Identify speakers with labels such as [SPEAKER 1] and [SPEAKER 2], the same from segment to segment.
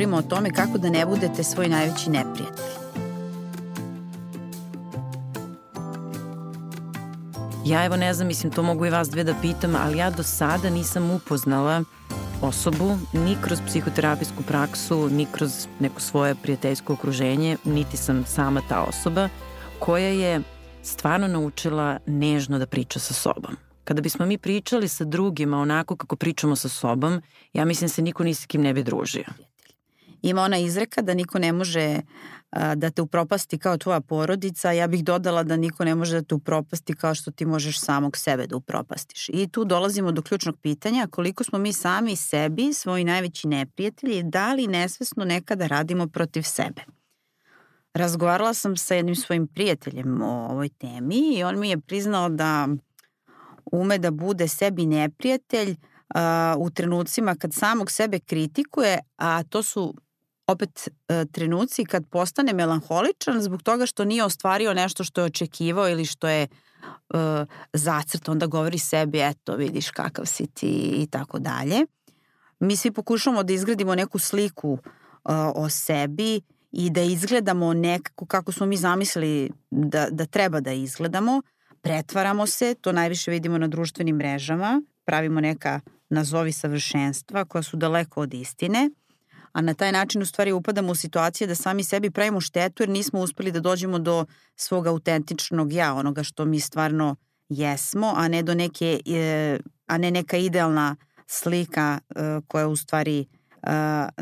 [SPEAKER 1] govorimo o tome kako da ne budete svoj najveći neprijatelj.
[SPEAKER 2] Ja evo ne znam, mislim to mogu i vas dve da pitam, ali ja do sada nisam upoznala osobu ni kroz psihoterapijsku praksu, ni kroz neko svoje prijateljsko okruženje, niti sam sama ta osoba koja je stvarno naučila nežno da priča sa sobom. Kada bismo mi pričali sa drugima onako kako pričamo sa sobom, ja mislim se niko ni kim ne bi družio.
[SPEAKER 1] Ima ona izreka da niko ne može da te upropasti kao tvoja porodica, ja bih dodala da niko ne može da te upropasti kao što ti možeš samog sebe da upropastiš. I tu dolazimo do ključnog pitanja koliko smo mi sami sebi, svoji najveći neprijatelji, da li nesvesno nekada radimo protiv sebe. Razgovarala sam sa jednim svojim prijateljem o ovoj temi i on mi je priznao da ume da bude sebi neprijatelj uh, u trenucima kad samog sebe kritikuje, a to su opet uh, trenuci kad postane melanholičan zbog toga što nije ostvario nešto što je očekivao ili što je uh, zacrt, onda govori sebi, eto vidiš kakav si ti i tako dalje. Mi svi pokušamo da izgradimo neku sliku uh, o sebi i da izgledamo nekako kako smo mi zamislili da, da treba da izgledamo, pretvaramo se, to najviše vidimo na društvenim mrežama, pravimo neka nazovi savršenstva koja su daleko od istine, a na taj način u stvari upadamo u situacije da sami sebi pravimo štetu jer nismo uspeli da dođemo do svog autentičnog ja, onoga što mi stvarno jesmo, a ne do neke, e, a ne neka idealna slika e, koja u stvari e,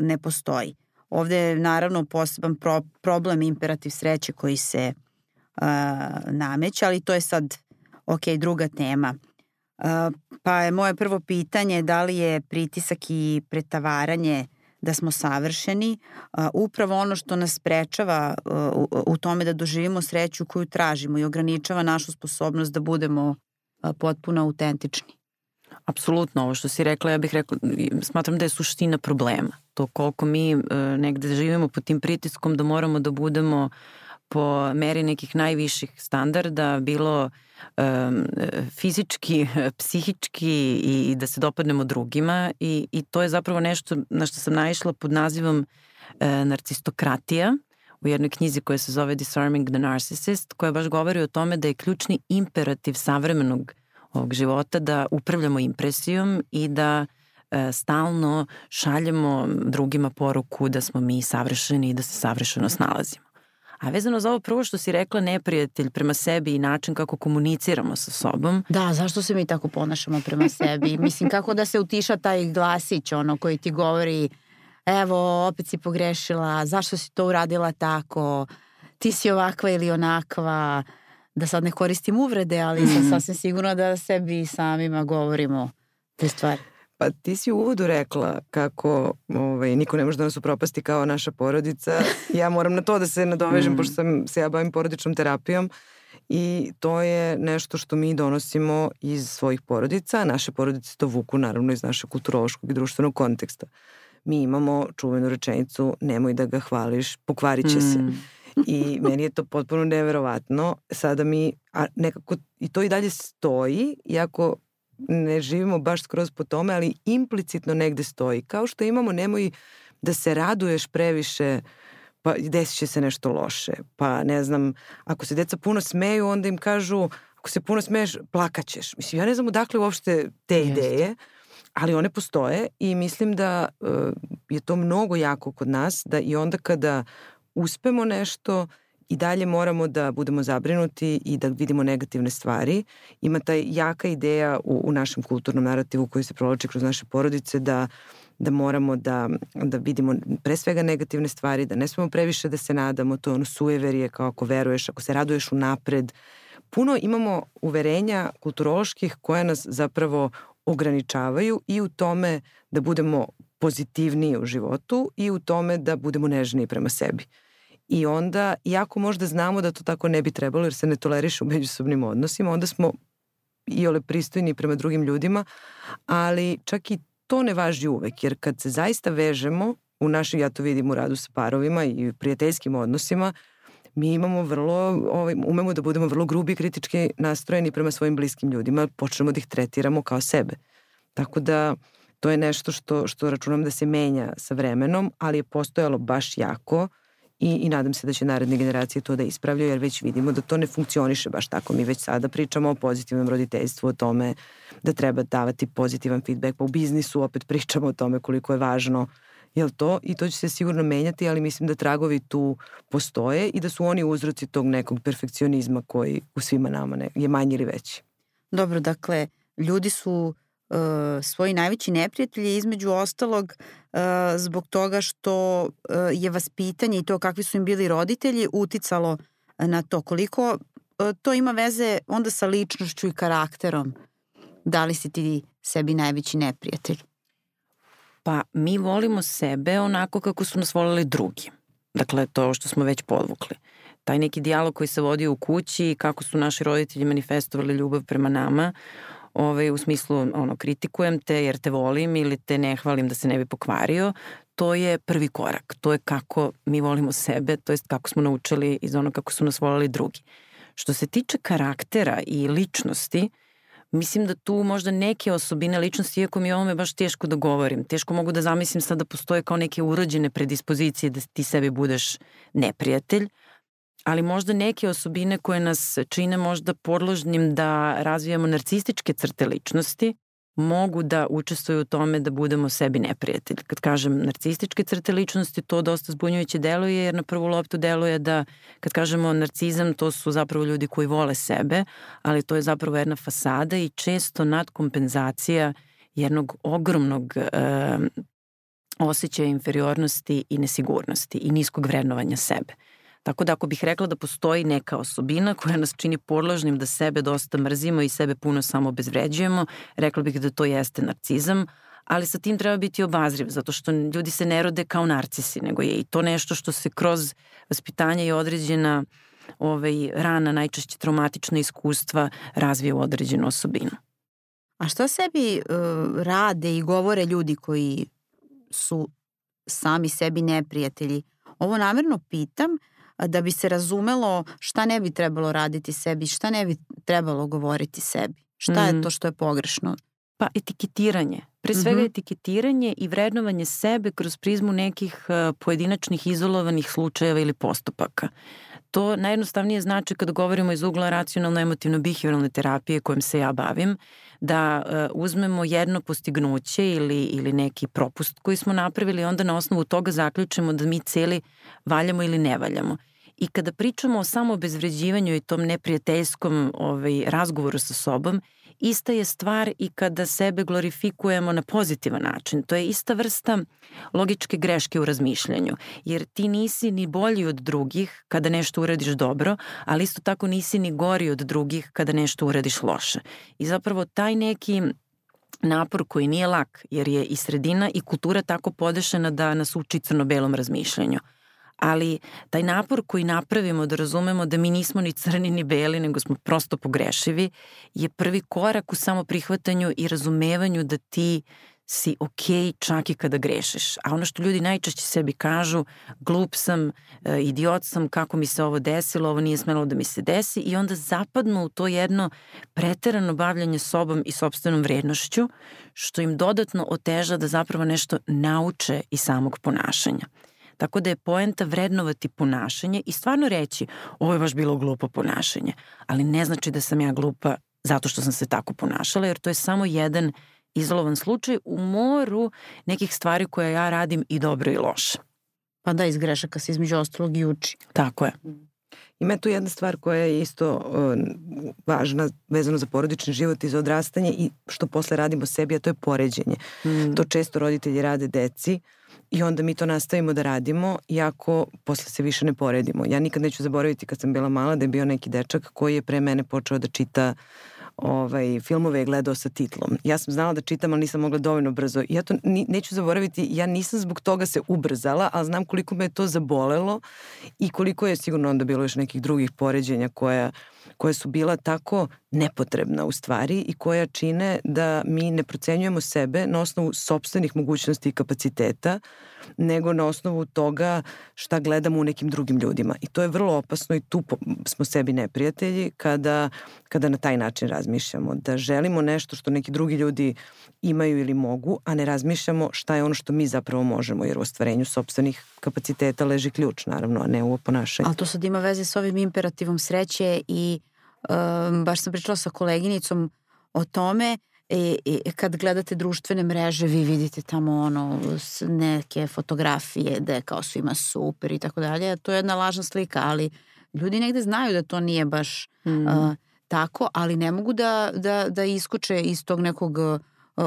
[SPEAKER 1] ne postoji. Ovde je naravno poseban pro, problem imperativ sreće koji se uh, nameće, ali to je sad, ok, druga tema. Uh, pa je moje prvo pitanje da li je pritisak i pretavaranje da smo savršeni, uh, upravo ono što nas sprečava uh, u, tome da doživimo sreću koju tražimo i ograničava našu sposobnost da budemo uh, potpuno autentični.
[SPEAKER 2] Apsolutno, ovo što si rekla, ja bih rekla, smatram da je suština problema. To koliko mi e, negde živimo pod tim pritiskom da moramo da budemo po meri nekih najviših standarda, bilo um, fizički, psihički i, i da se dopadnemo drugima i, i to je zapravo nešto na što sam naišla pod nazivom e, narcistokratija u jednoj knjizi koja se zove Disarming the Narcissist, koja baš govori o tome da je ključni imperativ savremenog ovog života da upravljamo impresijom i da e, stalno šaljemo drugima poruku da smo mi savršeni i da se savršeno snalazimo. A vezano za ovo prvo što si rekla, neprijatelj prema sebi i način kako komuniciramo sa sobom.
[SPEAKER 1] Da, zašto se mi tako ponašamo prema sebi? Mislim, kako da se utiša taj glasić, ono koji ti govori evo, opet si pogrešila, zašto si to uradila tako, ti si ovakva ili onakva, da sad ne koristim uvrede, ali mm. sam mhm. sasvim sigurno da sebi samima govorimo te stvari.
[SPEAKER 3] Pa ti si u uvodu rekla kako ovaj, niko ne može da nas upropasti kao naša porodica. Ja moram na to da se nadovežem, mm. pošto sam, se ja bavim porodičnom terapijom i to je nešto što mi donosimo iz svojih porodica. Naše porodice to vuku naravno iz našeg kulturološkog i društvenog konteksta. Mi imamo čuvenu rečenicu nemoj da ga hvališ, pokvarit će mm. se. I meni je to potpuno neverovatno. Sada mi, a nekako, i to i dalje stoji, iako ne živimo baš skroz po tome, ali implicitno negde stoji. Kao što imamo, nemoj da se raduješ previše pa desit će se nešto loše. Pa ne znam, ako se deca puno smeju, onda im kažu, ako se puno smeješ, plakaćeš. Mislim, ja ne znam odakle uopšte te Jest. ideje, ali one postoje i mislim da uh, je to mnogo jako kod nas, da i onda kada uspemo nešto, i dalje moramo da budemo zabrinuti i da vidimo negativne stvari. Ima ta jaka ideja u, u našem kulturnom narativu koji se provlači kroz naše porodice da da moramo da, da vidimo pre svega negativne stvari, da ne smemo previše da se nadamo, to je ono sueverije kao ako veruješ, ako se raduješ u napred. Puno imamo uverenja kulturoloških koja nas zapravo ograničavaju i u tome da budemo pozitivniji u životu i u tome da budemo nežniji prema sebi. I onda, iako možda znamo da to tako ne bi trebalo jer se ne toleriše u međusobnim odnosima, onda smo i ole pristojni prema drugim ljudima, ali čak i to ne važi uvek, jer kad se zaista vežemo, u našem, ja to vidim u radu sa parovima i prijateljskim odnosima, mi imamo vrlo, ovaj, umemo da budemo vrlo grubi i kritički nastrojeni prema svojim bliskim ljudima, počnemo da ih tretiramo kao sebe. Tako da To je nešto što, što računam da se menja sa vremenom, ali je postojalo baš jako i, i nadam se da će naredne generacije to da ispravljaju, jer već vidimo da to ne funkcioniše baš tako. Mi već sada pričamo o pozitivnom roditeljstvu, o tome da treba davati pozitivan feedback, pa u biznisu opet pričamo o tome koliko je važno jel to? I to će se sigurno menjati, ali mislim da tragovi tu postoje i da su oni uzroci tog nekog perfekcionizma koji u svima nama ne, je manji ili veći.
[SPEAKER 1] Dobro, dakle, ljudi su uh, svoji najveći neprijatelji između ostalog uh, zbog toga što uh, je vaspitanje i to kakvi su im bili roditelji uticalo na to koliko to ima veze onda sa ličnošću i karakterom. Da li si ti sebi najveći neprijatelj?
[SPEAKER 2] Pa mi volimo sebe onako kako su nas volili drugi. Dakle, to što smo već podvukli. Taj neki dijalog koji se vodio u kući i kako su naši roditelji manifestovali ljubav prema nama, ovaj, u smislu ono, kritikujem te jer te volim ili te ne hvalim da se ne bi pokvario, to je prvi korak. To je kako mi volimo sebe, to jest kako smo naučili iz ono kako su nas volili drugi. Što se tiče karaktera i ličnosti, Mislim da tu možda neke osobine ličnosti, iako mi ovome baš teško da govorim, teško mogu da zamislim sad da postoje kao neke urođene predispozicije da ti sebi budeš neprijatelj, ali možda neke osobine koje nas čine možda podložnim da razvijamo narcističke crte ličnosti, mogu da učestvuju u tome da budemo sebi neprijatelji. Kad kažem narcističke crte ličnosti, to dosta zbunjujuće deluje, jer na prvu loptu deluje da, kad kažemo narcizam, to su zapravo ljudi koji vole sebe, ali to je zapravo jedna fasada i često nadkompenzacija jednog ogromnog e, osjećaja inferiornosti i nesigurnosti i niskog vrednovanja sebe. Tako da ako bih rekla da postoji neka osobina koja nas čini podložnim da sebe dosta mrzimo i sebe puno samo obezvređujemo, rekla bih da to jeste narcizam, ali sa tim treba biti obazriv, zato što ljudi se ne rode kao narcisi, nego je i to nešto što se kroz vaspitanje i određena ovaj, rana, najčešće traumatična iskustva razvije u određenu osobinu.
[SPEAKER 1] A šta sebi uh, rade i govore ljudi koji su sami sebi neprijatelji? Ovo namerno pitam da bi se razumelo šta ne bi trebalo raditi sebi, šta ne bi trebalo govoriti sebi. Šta mm. je to što je pogrešno?
[SPEAKER 2] Pa etiketiranje. Pre svega mm -hmm. etiketiranje i vrednovanje sebe kroz prizmu nekih uh, pojedinačnih izolovanih slučajeva ili postupaka. To najjednostavnije znači kada govorimo iz ugla racionalno-emotivno-behavioralne terapije kojom se ja bavim, da uh, uzmemo jedno postignuće ili, ili neki propust koji smo napravili i onda na osnovu toga zaključimo da mi celi valjamo ili ne valjamo. I kada pričamo o samoobezvređivanju i tom neprijateljskom ovaj, razgovoru sa sobom, ista je stvar i kada sebe glorifikujemo na pozitivan način. To je ista vrsta logičke greške u razmišljanju, jer ti nisi ni bolji od drugih kada nešto uradiš dobro, ali isto tako nisi ni gori od drugih kada nešto uradiš loše. I zapravo taj neki napor koji nije lak, jer je i sredina i kultura tako podešena da nas uči crno-belom razmišljanju ali taj napor koji napravimo da razumemo da mi nismo ni crni ni beli, nego smo prosto pogrešivi, je prvi korak u samoprihvatanju i razumevanju da ti si okay čak i kada grešiš. A ono što ljudi najčešće sebi kažu, glup sam, e, idiot sam, kako mi se ovo desilo, ovo nije smelo da mi se desi i onda zapadnu u to jedno preterano bavljanje sobom i sobstvenom vrednošću, što im dodatno oteža da zapravo nešto nauče iz samog ponašanja. Tako da je poenta vrednovati ponašanje i stvarno reći ovo je baš bilo glupo ponašanje, ali ne znači da sam ja glupa zato što sam se tako ponašala, jer to je samo jedan izolovan slučaj u moru nekih stvari koje ja radim i dobro i loše.
[SPEAKER 1] Pa da, iz grešaka se između ostalog i uči.
[SPEAKER 2] Tako je.
[SPEAKER 3] Ima tu jedna stvar koja je isto uh, važna vezano za porodični život i za odrastanje i što posle radimo sebi, a to je poređenje. Mm. To često roditelji rade deci i onda mi to nastavimo da radimo iako posle se više ne poredimo. Ja nikad neću zaboraviti kad sam bila mala da je bio neki dečak koji je pre mene počeo da čita ovaj, filmove je gledao sa titlom. Ja sam znala da čitam, ali nisam mogla dovoljno brzo. Ja to ni, neću zaboraviti, ja nisam zbog toga se ubrzala, ali znam koliko me je to zabolelo i koliko je sigurno onda bilo još nekih drugih poređenja koja, koja su bila tako nepotrebna u stvari i koja čine da mi ne procenjujemo sebe na osnovu sobstvenih mogućnosti i kapaciteta, nego na osnovu toga šta gledamo u nekim drugim ljudima. I to je vrlo opasno i tu smo sebi neprijatelji kada, kada na taj način razmišljamo razmišljamo, da želimo nešto što neki drugi ljudi imaju ili mogu, a ne razmišljamo šta je ono što mi zapravo možemo, jer u ostvarenju sobstvenih kapaciteta leži ključ, naravno, a ne u oponašanju.
[SPEAKER 1] Ali to sad ima veze s ovim imperativom sreće i um, baš sam pričala sa koleginicom o tome I, I kad gledate društvene mreže vi vidite tamo ono neke fotografije da je kao svima super i tako dalje. To je jedna lažna slika, ali ljudi negde znaju da to nije baš mm. uh, tako, ali ne mogu da, da, da iskoče iz tog nekog uh,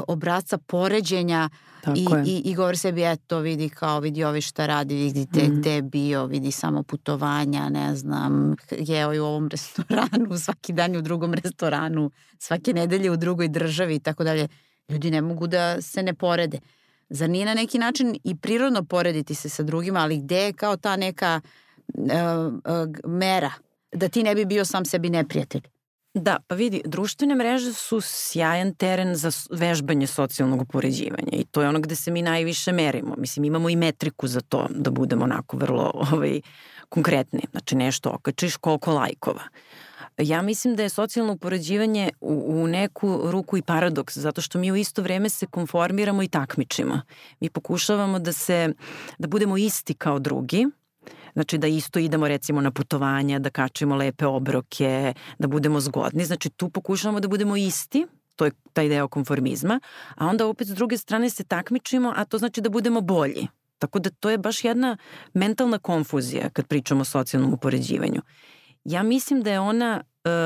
[SPEAKER 1] obraca poređenja Tako i, je. i, i govori sebi eto vidi kao vidi ovi šta radi, vidite mm. gde je bio, vidi samo putovanja, ne znam, jeo je u ovom restoranu, svaki dan je u drugom restoranu, svake nedelje u drugoj državi i tako dalje. Ljudi ne mogu da se ne porede. Zar nije na neki način i prirodno porediti se sa drugima, ali gde je kao ta neka uh, uh, mera da ti ne bi bio sam sebi neprijatelj?
[SPEAKER 2] Da, pa vidi, društvene mreže su sjajan teren za vežbanje socijalnog upoređivanja i to je ono gde se mi najviše merimo. Mislim, imamo i metriku za to da budemo onako vrlo ovaj, konkretni. Znači nešto okačiš koliko lajkova. Ja mislim da je socijalno upoređivanje u, u neku ruku i paradoks, zato što mi u isto vreme se konformiramo i takmičimo. Mi pokušavamo da se, da budemo isti kao drugi, Znači da isto idemo recimo na putovanja, da kačimo lepe obroke, da budemo zgodni. Znači tu pokušavamo da budemo isti, to je taj deo konformizma, a onda opet s druge strane se takmičimo, a to znači da budemo bolji. Tako da to je baš jedna mentalna konfuzija kad pričamo o socijalnom upoređivanju. Ja mislim da je ona,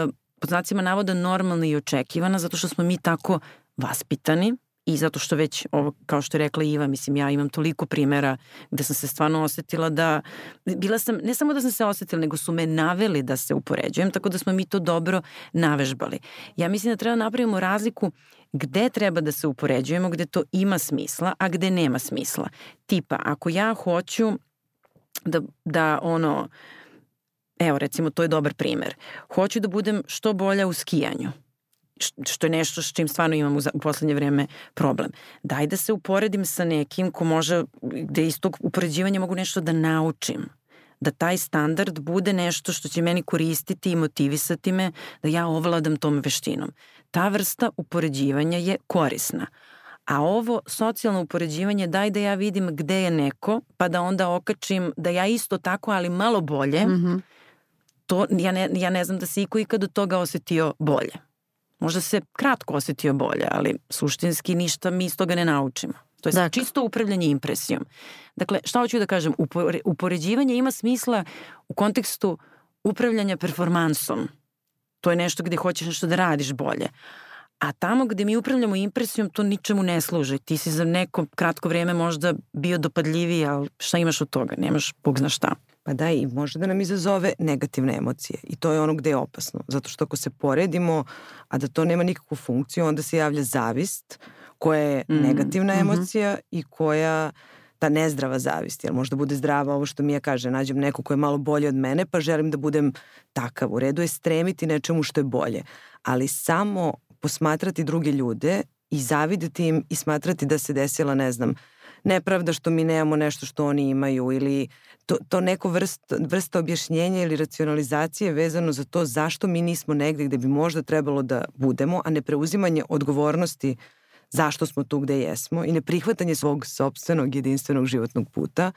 [SPEAKER 2] uh, pod znacima navoda, normalna i očekivana zato što smo mi tako vaspitani, i zato što već, ovo, kao što je rekla Iva, mislim, ja imam toliko primera gde sam se stvarno osetila da, bila sam, ne samo da sam se osetila, nego su me naveli da se upoređujem, tako da smo mi to dobro navežbali. Ja mislim da treba da napravimo razliku gde treba da se upoređujemo, gde to ima smisla, a gde nema smisla. Tipa, ako ja hoću da, da ono, evo recimo to je dobar primer, hoću da budem što bolja u skijanju, što je nešto s čim stvarno imam u, u poslednje vreme problem. Daj da se uporedim sa nekim ko može, gde iz tog upoređivanja mogu nešto da naučim. Da taj standard bude nešto što će meni koristiti i motivisati me da ja ovladam tom veštinom. Ta vrsta upoređivanja je korisna. A ovo socijalno upoređivanje daj da ja vidim gde je neko, pa da onda okačim da ja isto tako, ali malo bolje, mm -hmm. to, ja, ne, ja ne znam da se iko ikad od toga osetio bolje. Možda se kratko osetio bolje, ali suštinski ništa mi iz toga ne naučimo. To je dakle. čisto upravljanje impresijom. Dakle, šta hoću da kažem? Upore, upoređivanje ima smisla u kontekstu upravljanja performansom. To je nešto gde hoćeš nešto da radiš bolje. A tamo gde mi upravljamo impresijom, to ničemu ne služi. Ti si za neko kratko vreme možda bio dopadljiviji, ali šta imaš od toga? Nemaš bog zna šta.
[SPEAKER 3] Pa da, i može da nam izazove negativne emocije. I to je ono gde je opasno. Zato što ako se poredimo, a da to nema nikakvu funkciju, onda se javlja zavist, koja je mm. negativna mm -hmm. emocija i koja ta nezdrava zavist, jer možda bude zdrava ovo što mi ja kaže, nađem neko ko je malo bolje od mene, pa želim da budem takav. U redu je stremiti nečemu što je bolje, ali samo posmatrati druge ljude i zavideti im i smatrati da se desila, ne znam, nepravda što mi nemamo nešto što oni imaju ili to, to neko vrst, vrsta objašnjenja ili racionalizacije vezano za to zašto mi nismo negde gde bi možda trebalo da budemo, a ne preuzimanje odgovornosti zašto smo tu gde jesmo i ne prihvatanje svog sobstvenog jedinstvenog životnog puta,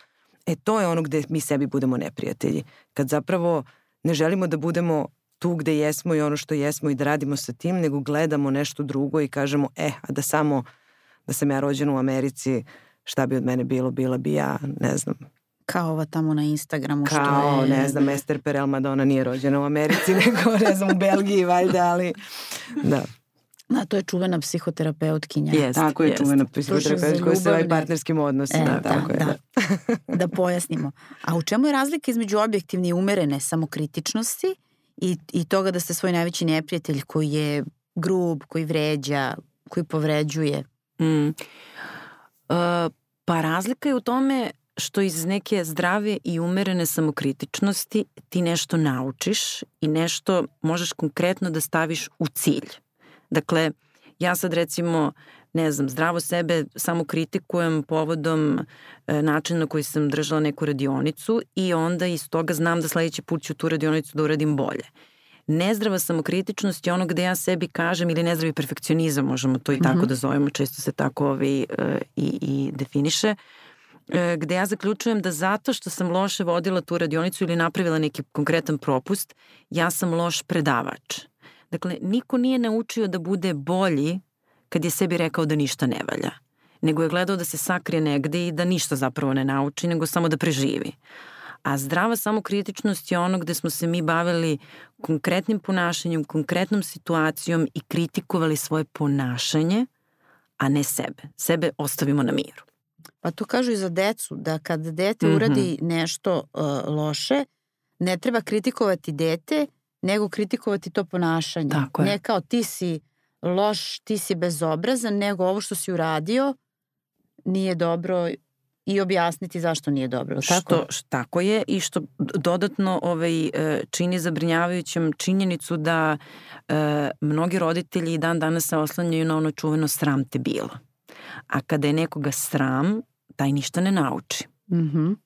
[SPEAKER 3] e to je ono gde mi sebi budemo neprijatelji. Kad zapravo ne želimo da budemo tu gde jesmo i ono što jesmo i da radimo sa tim, nego gledamo nešto drugo i kažemo, e, a da samo, da sam ja rođena u Americi, šta bi od mene bilo, bila bi ja, ne znam,
[SPEAKER 1] kao ova tamo na Instagramu
[SPEAKER 3] što Kao,
[SPEAKER 1] je...
[SPEAKER 3] ne znam, Esther Perel Madonna nije rođena u Americi, nego ne znam u Belgiji valjda, ali da.
[SPEAKER 1] Da, to je čuvena psihoterapeutkinja.
[SPEAKER 3] Jest, tako je jest. čuvena psihoterapeutkinja koja se ovaj partnerskim odnosima. E, da, tako da, je, da.
[SPEAKER 1] da. da pojasnimo. A u čemu je razlika između objektivne i umerene samokritičnosti i, i toga da ste svoj najveći neprijatelj koji je grub, koji vređa, koji povređuje? Mm. Uh,
[SPEAKER 2] pa razlika je u tome što iz neke zdrave i umerene samokritičnosti ti nešto naučiš i nešto možeš konkretno da staviš u cilj. Dakle, ja sad recimo, ne znam, zdravo sebe samo kritikujem povodom e, načina na koji sam držala neku radionicu i onda iz toga znam da sledeći put ću tu radionicu da uradim bolje nezdrava samokritičnost je ono gde ja sebi kažem ili nezdravi perfekcionizam, možemo to i tako mm -hmm. da zovemo, često se tako ovaj, uh, i, i definiše, uh, gde ja zaključujem da zato što sam loše vodila tu radionicu ili napravila neki konkretan propust, ja sam loš predavač. Dakle, niko nije naučio da bude bolji kad je sebi rekao da ništa ne valja, nego je gledao da se sakrije negde i da ništa zapravo ne nauči, nego samo da preživi. A zdrava samokritičnost je ono gde smo se mi bavili konkretnim ponašanjem, konkretnom situacijom i kritikovali svoje ponašanje, a ne sebe. Sebe ostavimo na miru.
[SPEAKER 1] Pa to kažu i za decu, da kad dete mm -hmm. uradi nešto uh, loše, ne treba kritikovati dete, nego kritikovati to ponašanje.
[SPEAKER 2] Tako je.
[SPEAKER 1] Ne kao ti si loš, ti si bezobrazan, nego ovo što si uradio nije dobro i objasniti zašto nije dobro.
[SPEAKER 2] Tako? Što, tako je i što dodatno ovaj, e, čini zabrinjavajućem činjenicu da e, mnogi roditelji dan danas se oslanjaju na ono čuveno sram te bilo. A kada je nekoga sram, taj ništa ne nauči.
[SPEAKER 1] Mm -hmm.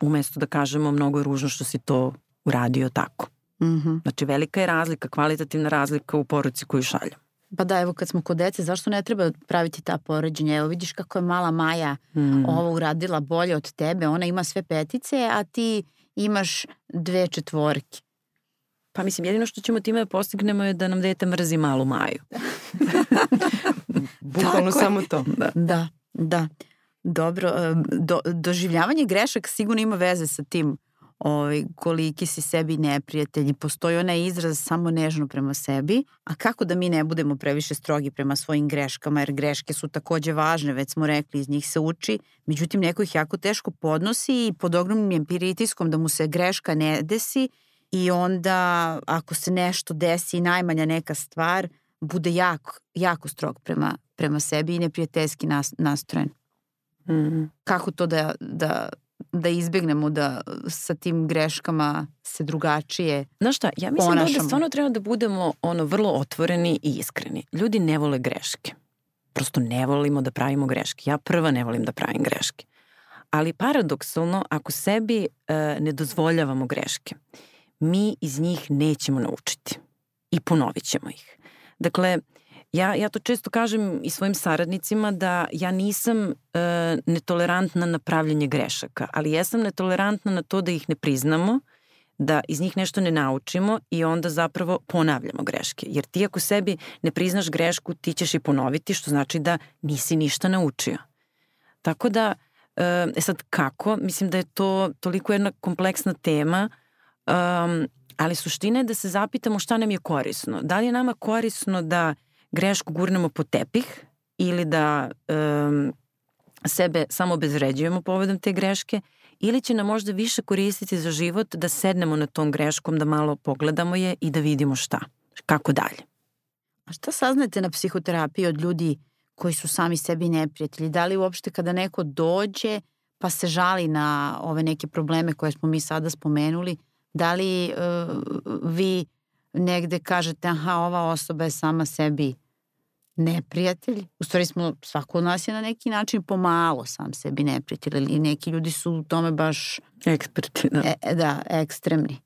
[SPEAKER 2] Umesto da kažemo mnogo je ružno što si to uradio tako.
[SPEAKER 1] Mm -hmm.
[SPEAKER 2] Znači velika je razlika, kvalitativna razlika u poruci koju šaljem.
[SPEAKER 1] Pa da, evo kad smo kod dece, zašto ne treba praviti ta poređenja? Evo vidiš kako je mala Maja mm. ovo uradila bolje od tebe, ona ima sve petice, a ti imaš dve četvorke.
[SPEAKER 2] Pa mislim, jedino što ćemo time da postignemo je da nam dete mrzi malu Maju.
[SPEAKER 3] Bukvalno samo to.
[SPEAKER 1] Da. da, da. Dobro, do, doživljavanje grešaka sigurno ima veze sa tim ovaj, koliki si sebi neprijatelj i postoji onaj izraz samo nežno prema sebi, a kako da mi ne budemo previše strogi prema svojim greškama, jer greške su takođe važne, već smo rekli, iz njih se uči, međutim neko ih jako teško podnosi i pod ogromnim pritiskom da mu se greška ne desi i onda ako se nešto desi, najmanja neka stvar, bude jako, jako strog prema, prema sebi i neprijateljski nas, nastrojen.
[SPEAKER 2] Mm.
[SPEAKER 1] Kako to da, da da izbegnemo da sa tim greškama se drugačije
[SPEAKER 2] Znaš šta, ja mislim ponašamo. da ovde stvarno treba da budemo ono vrlo otvoreni i iskreni. Ljudi ne vole greške. Prosto ne volimo da pravimo greške. Ja prva ne volim da pravim greške. Ali paradoksalno, ako sebi e, ne dozvoljavamo greške, mi iz njih nećemo naučiti i ponovit ćemo ih. Dakle, Ja, ja to često kažem i svojim saradnicima da ja nisam e, netolerantna na pravljanje grešaka, ali jesam netolerantna na to da ih ne priznamo, da iz njih nešto ne naučimo i onda zapravo ponavljamo greške. Jer ti ako sebi ne priznaš grešku, ti ćeš i ponoviti, što znači da nisi ništa naučio. Tako da, e, e sad kako? Mislim da je to toliko jedna kompleksna tema, um, ali suština je da se zapitamo šta nam je korisno. Da li je nama korisno da grešku gurnemo po tepih ili da um, sebe samo obezređujemo povodom te greške ili će nam možda više koristiti za život da sednemo na tom greškom, da malo pogledamo je i da vidimo šta, kako dalje.
[SPEAKER 1] A šta saznate na psihoterapiji od ljudi koji su sami sebi neprijatelji? Da li uopšte kada neko dođe pa se žali na ove neke probleme koje smo mi sada spomenuli, da li uh, vi negde kažete aha ova osoba je sama sebi neprijatelj. U stvari smo, svako od nas je na neki način pomalo sam sebi neprijatelj i neki ljudi su u tome baš...
[SPEAKER 2] Eksperti, da.
[SPEAKER 1] E, da, ekstremni.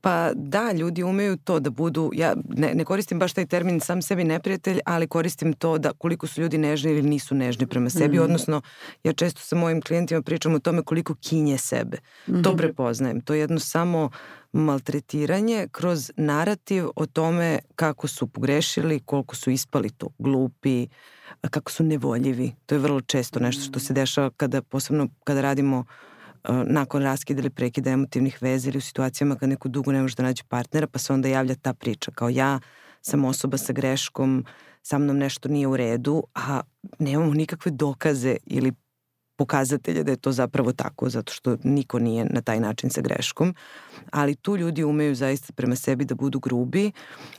[SPEAKER 3] Pa da, ljudi umeju to da budu, ja ne, ne koristim baš taj termin sam sebi neprijatelj, ali koristim to da koliko su ljudi nežni ili nisu nežni prema sebi, mm. odnosno ja često sa mojim klijentima pričam o tome koliko kinje sebe. Mm -hmm. To mhm. prepoznajem. To je jedno samo maltretiranje kroz narativ o tome kako su pogrešili, koliko su ispali to glupi, kako su nevoljivi. To je vrlo često nešto što se dešava kada, posebno kada radimo nakon raskida ili prekida emotivnih veza ili u situacijama kad neko dugo ne može da nađe partnera, pa se onda javlja ta priča kao ja sam osoba sa greškom, sa mnom nešto nije u redu, a nemamo nikakve dokaze ili pokazatelje da je to zapravo tako, zato što niko nije na taj način sa greškom, ali tu ljudi umeju zaista prema sebi da budu grubi,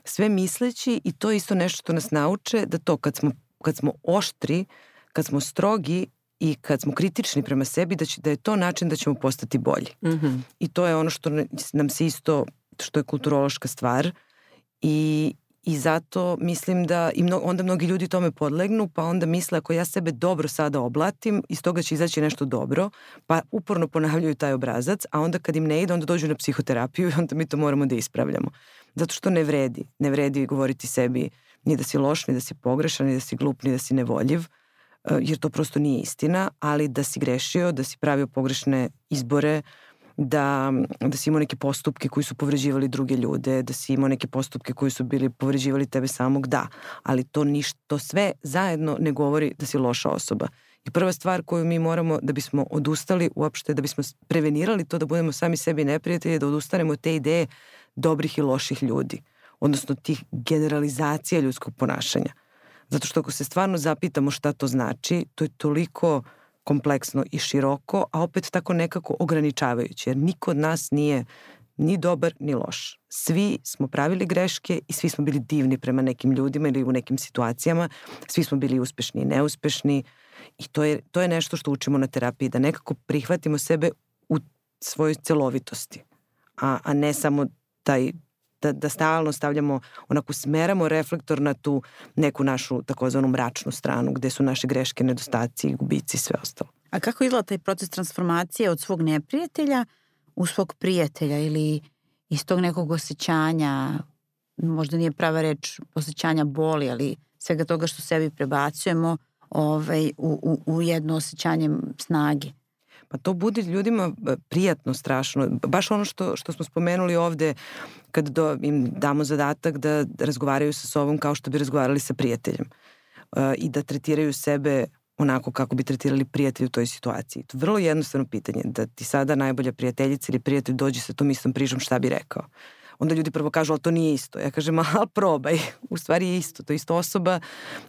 [SPEAKER 3] sve misleći i to je isto nešto što nas nauče da to kad smo, kad smo oštri, kad smo strogi i kad smo kritični prema sebi, da, će, da je to način da ćemo postati bolji.
[SPEAKER 2] Mm -hmm.
[SPEAKER 3] I to je ono što nam se isto, što je kulturološka stvar i I zato mislim da i mno, onda mnogi ljudi tome podlegnu, pa onda misle ako ja sebe dobro sada oblatim, iz toga će izaći nešto dobro, pa uporno ponavljaju taj obrazac, a onda kad im ne ide, onda dođu na psihoterapiju i onda mi to moramo da ispravljamo. Zato što ne vredi. Ne vredi govoriti sebi ni da si loš, ni da si pogrešan, ni da si glup, ni da si nevoljiv, e, jer to prosto nije istina, ali da si grešio, da si pravio pogrešne izbore, da, da si imao neke postupke koji su povređivali druge ljude, da si imao neke postupke koji su bili povređivali tebe samog, da. Ali to, ništa, to sve zajedno ne govori da si loša osoba. I prva stvar koju mi moramo da bismo odustali uopšte, da bismo prevenirali to da budemo sami sebi neprijatelji, da odustanemo od te ideje dobrih i loših ljudi. Odnosno tih generalizacija ljudskog ponašanja. Zato što ako se stvarno zapitamo šta to znači, to je toliko kompleksno i široko, a opet tako nekako ograničavajuće, jer niko od nas nije ni dobar ni loš. Svi smo pravili greške i svi smo bili divni prema nekim ljudima ili u nekim situacijama. Svi smo bili uspešni i neuspešni i to je, to je nešto što učimo na terapiji, da nekako prihvatimo sebe u svojoj celovitosti, a, a ne samo taj da, da stalno stavljamo, onako smeramo reflektor na tu neku našu takozvanu mračnu stranu gde su naše greške, nedostaci, gubici i sve ostalo.
[SPEAKER 1] A kako izgleda taj proces transformacije od svog neprijatelja u svog prijatelja ili iz tog nekog osjećanja, možda nije prava reč osjećanja boli, ali svega toga što sebi prebacujemo ovaj, u, u, u jedno osjećanje snage?
[SPEAKER 3] Pa to bude ljudima e, prijatno strašno. Baš ono što, što smo spomenuli ovde, kad do, im damo zadatak da razgovaraju sa sobom kao što bi razgovarali sa prijateljem. Uh, I da tretiraju sebe onako kako bi tretirali prijatelji u toj situaciji. To je vrlo jednostavno pitanje, da ti sada najbolja prijateljica ili prijatelj dođe sa tom istom prižom šta bi rekao. Onda ljudi prvo kažu, ali to nije isto. Ja kažem, ali probaj. U stvari je isto. To je isto osoba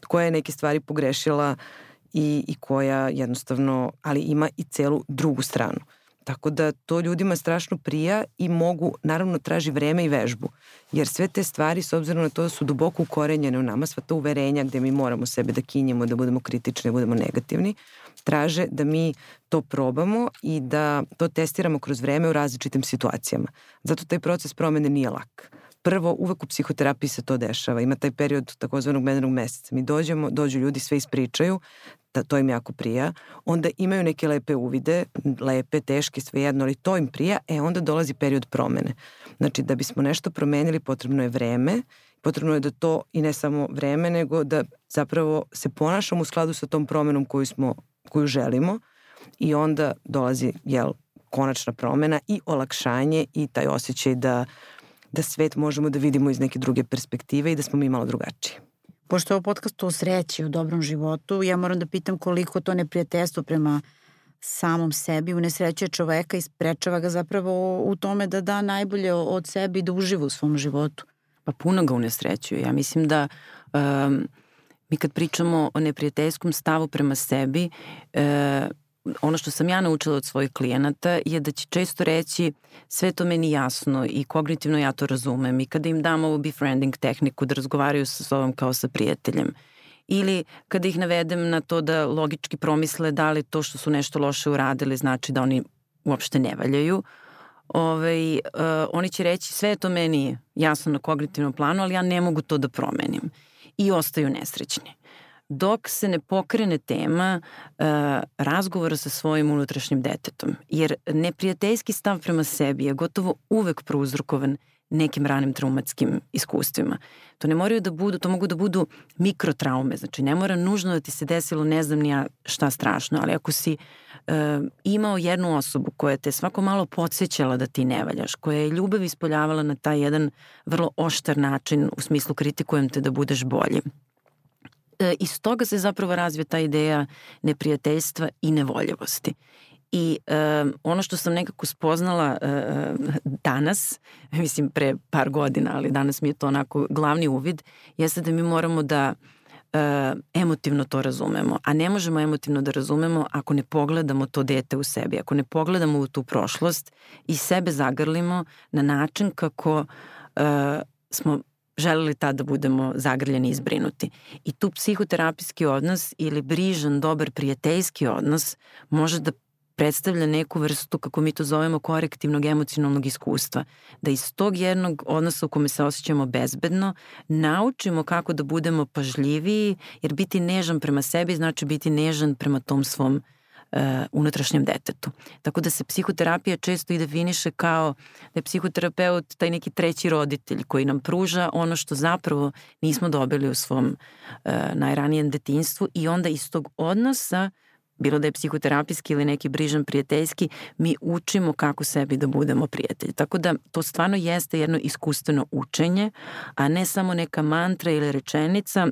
[SPEAKER 3] koja je neke stvari pogrešila uh, i, i koja jednostavno, ali ima i celu drugu stranu. Tako da to ljudima strašno prija i mogu, naravno traži vreme i vežbu. Jer sve te stvari, s obzirom na to da su duboko ukorenjene u nama, sva ta uverenja gde mi moramo sebe da kinjemo, da budemo kritični, da budemo negativni, traže da mi to probamo i da to testiramo kroz vreme u različitim situacijama. Zato taj proces promene nije lak prvo, uvek u psihoterapiji se to dešava. Ima taj period takozvanog medenog meseca. Mi dođemo, dođu ljudi, sve ispričaju, da to im jako prija. Onda imaju neke lepe uvide, lepe, teške, svejedno, ali to im prija, e onda dolazi period promene. Znači, da bismo nešto promenili, potrebno je vreme, potrebno je da to i ne samo vreme, nego da zapravo se ponašamo u skladu sa tom promenom koju, smo, koju želimo i onda dolazi, jel, konačna promena i olakšanje i taj osjećaj da da svet možemo da vidimo iz neke druge perspektive i da smo mi malo drugačiji.
[SPEAKER 1] Pošto je ovo podcast o sreći, o dobrom životu, ja moram da pitam koliko to neprijateljstvo prema samom sebi unesrećuje čoveka i sprečava ga zapravo u tome da da najbolje od sebi i da uživa u svom životu.
[SPEAKER 2] Pa puno ga unesrećuje. Ja mislim da um, mi kad pričamo o neprijateljskom stavu prema sebi, uh, ono što sam ja naučila od svojih klijenata je da će često reći sve to meni jasno i kognitivno ja to razumem i kada im dam ovu befriending tehniku da razgovaraju sa sobom kao sa prijateljem. Ili kada ih navedem na to da logički promisle da li to što su nešto loše uradili znači da oni uopšte ne valjaju, ovaj, uh, oni će reći sve to meni jasno na kognitivnom planu, ali ja ne mogu to da promenim. I ostaju nesrećni dok se ne pokrene tema uh, razgovora sa svojim unutrašnjim detetom. Jer neprijateljski stav prema sebi je gotovo uvek prouzrokovan nekim ranim traumatskim iskustvima. To ne moraju da budu, to mogu da budu mikrotraume, znači ne mora nužno da ti se desilo ne znam ni ja šta strašno, ali ako si uh, imao jednu osobu koja te svako malo podsjećala da ti ne valjaš, koja je ljubav ispoljavala na taj jedan vrlo oštar način u smislu kritikujem te da budeš bolji, e, iz toga se zapravo razvija ta ideja neprijateljstva i nevoljivosti. I e, ono što sam nekako spoznala e, danas, mislim pre par godina, ali danas mi je to onako glavni uvid, jeste da mi moramo da e, emotivno to razumemo. A ne možemo emotivno da razumemo ako ne pogledamo to dete u sebi, ako ne pogledamo u tu prošlost i sebe zagrlimo na način kako e, smo želeli tad da budemo zagrljeni i izbrinuti. I tu psihoterapijski odnos ili brižan, dobar, prijateljski odnos može da predstavlja neku vrstu, kako mi to zovemo, korektivnog emocionalnog iskustva. Da iz tog jednog odnosa u kome se osjećamo bezbedno, naučimo kako da budemo pažljiviji, jer biti nežan prema sebi znači biti nežan prema tom svom uh, uh, unutrašnjem detetu. Tako da se psihoterapija često i definiše kao da je psihoterapeut taj neki treći roditelj koji nam pruža ono što zapravo nismo dobili u svom uh, najranijem detinstvu i onda iz tog odnosa bilo da je psihoterapijski ili neki brižan prijateljski, mi učimo kako sebi da budemo prijatelji. Tako da to stvarno jeste jedno iskustveno učenje, a ne samo neka mantra ili rečenica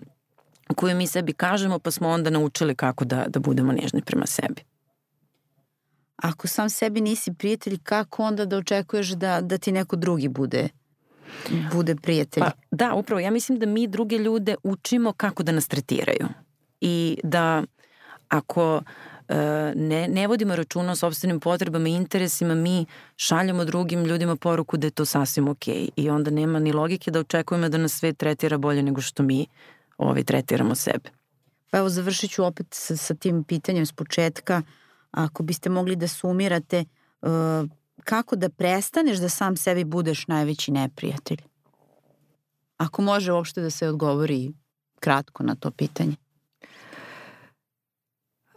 [SPEAKER 2] koju mi sebi kažemo pa smo onda naučili kako da, da budemo nežni prema sebi.
[SPEAKER 1] Ako sam sebi nisi prijatelj, kako onda da očekuješ da, da ti neko drugi bude bude prijatelj?
[SPEAKER 2] Pa, da, upravo. Ja mislim da mi druge ljude učimo kako da nas tretiraju. I da ako e, ne, ne vodimo računa o sobstvenim potrebama i interesima, mi šaljamo drugim ljudima poruku da je to sasvim okej. Okay. I onda nema ni logike da očekujemo da nas sve tretira bolje nego što mi ovaj, tretiramo sebe.
[SPEAKER 1] Pa evo završit ću opet sa, sa tim pitanjem s početka. Ako biste mogli da sumirate uh, kako da prestaneš da sam sebi budeš najveći neprijatelj? Ako može uopšte da se odgovori kratko na to pitanje.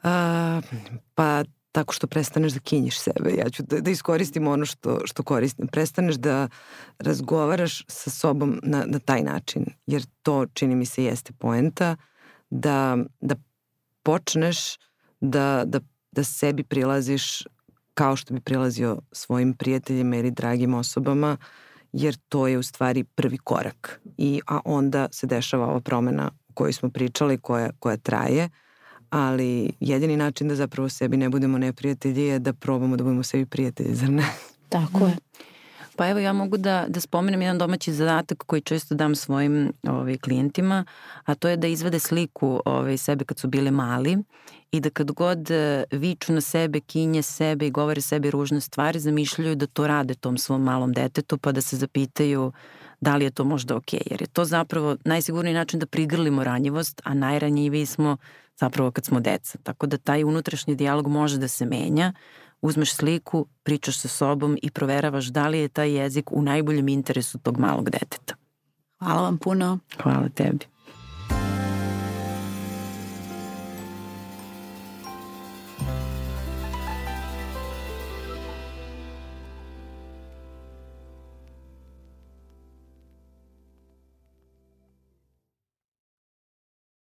[SPEAKER 3] A, pa tako što prestaneš da kinjiš sebe. Ja ću da, da iskoristim ono što, što koristim. Prestaneš da razgovaraš sa sobom na, na taj način, jer to čini mi se jeste poenta, da, da počneš da, da, da sebi prilaziš kao što bi prilazio svojim prijateljima ili dragim osobama, jer to je u stvari prvi korak. I, a onda se dešava ova promena o kojoj smo pričali, koja, koja traje, uh, ali jedini način da zapravo sebi ne budemo neprijatelji je da probamo da budemo sebi prijatelji, zar ne?
[SPEAKER 1] Tako je.
[SPEAKER 2] Pa evo ja mogu da, da spomenem jedan domaći zadatak koji često dam svojim ovaj, klijentima, a to je da izvede sliku ovaj, sebe kad su bile mali i da kad god e, viču na sebe, kinje sebe i govore sebi ružne stvari, zamišljaju da to rade tom svom malom detetu pa da se zapitaju da li je to možda ok, jer je to zapravo najsigurniji način da prigrlimo ranjivost, a najranjiviji smo zapravo kad smo deca. Tako da taj unutrašnji dijalog može da se menja, uzmeš sliku, pričaš sa sobom i proveravaš da li je taj jezik u najboljem interesu tog malog deteta.
[SPEAKER 1] Hvala vam puno.
[SPEAKER 2] Hvala tebi.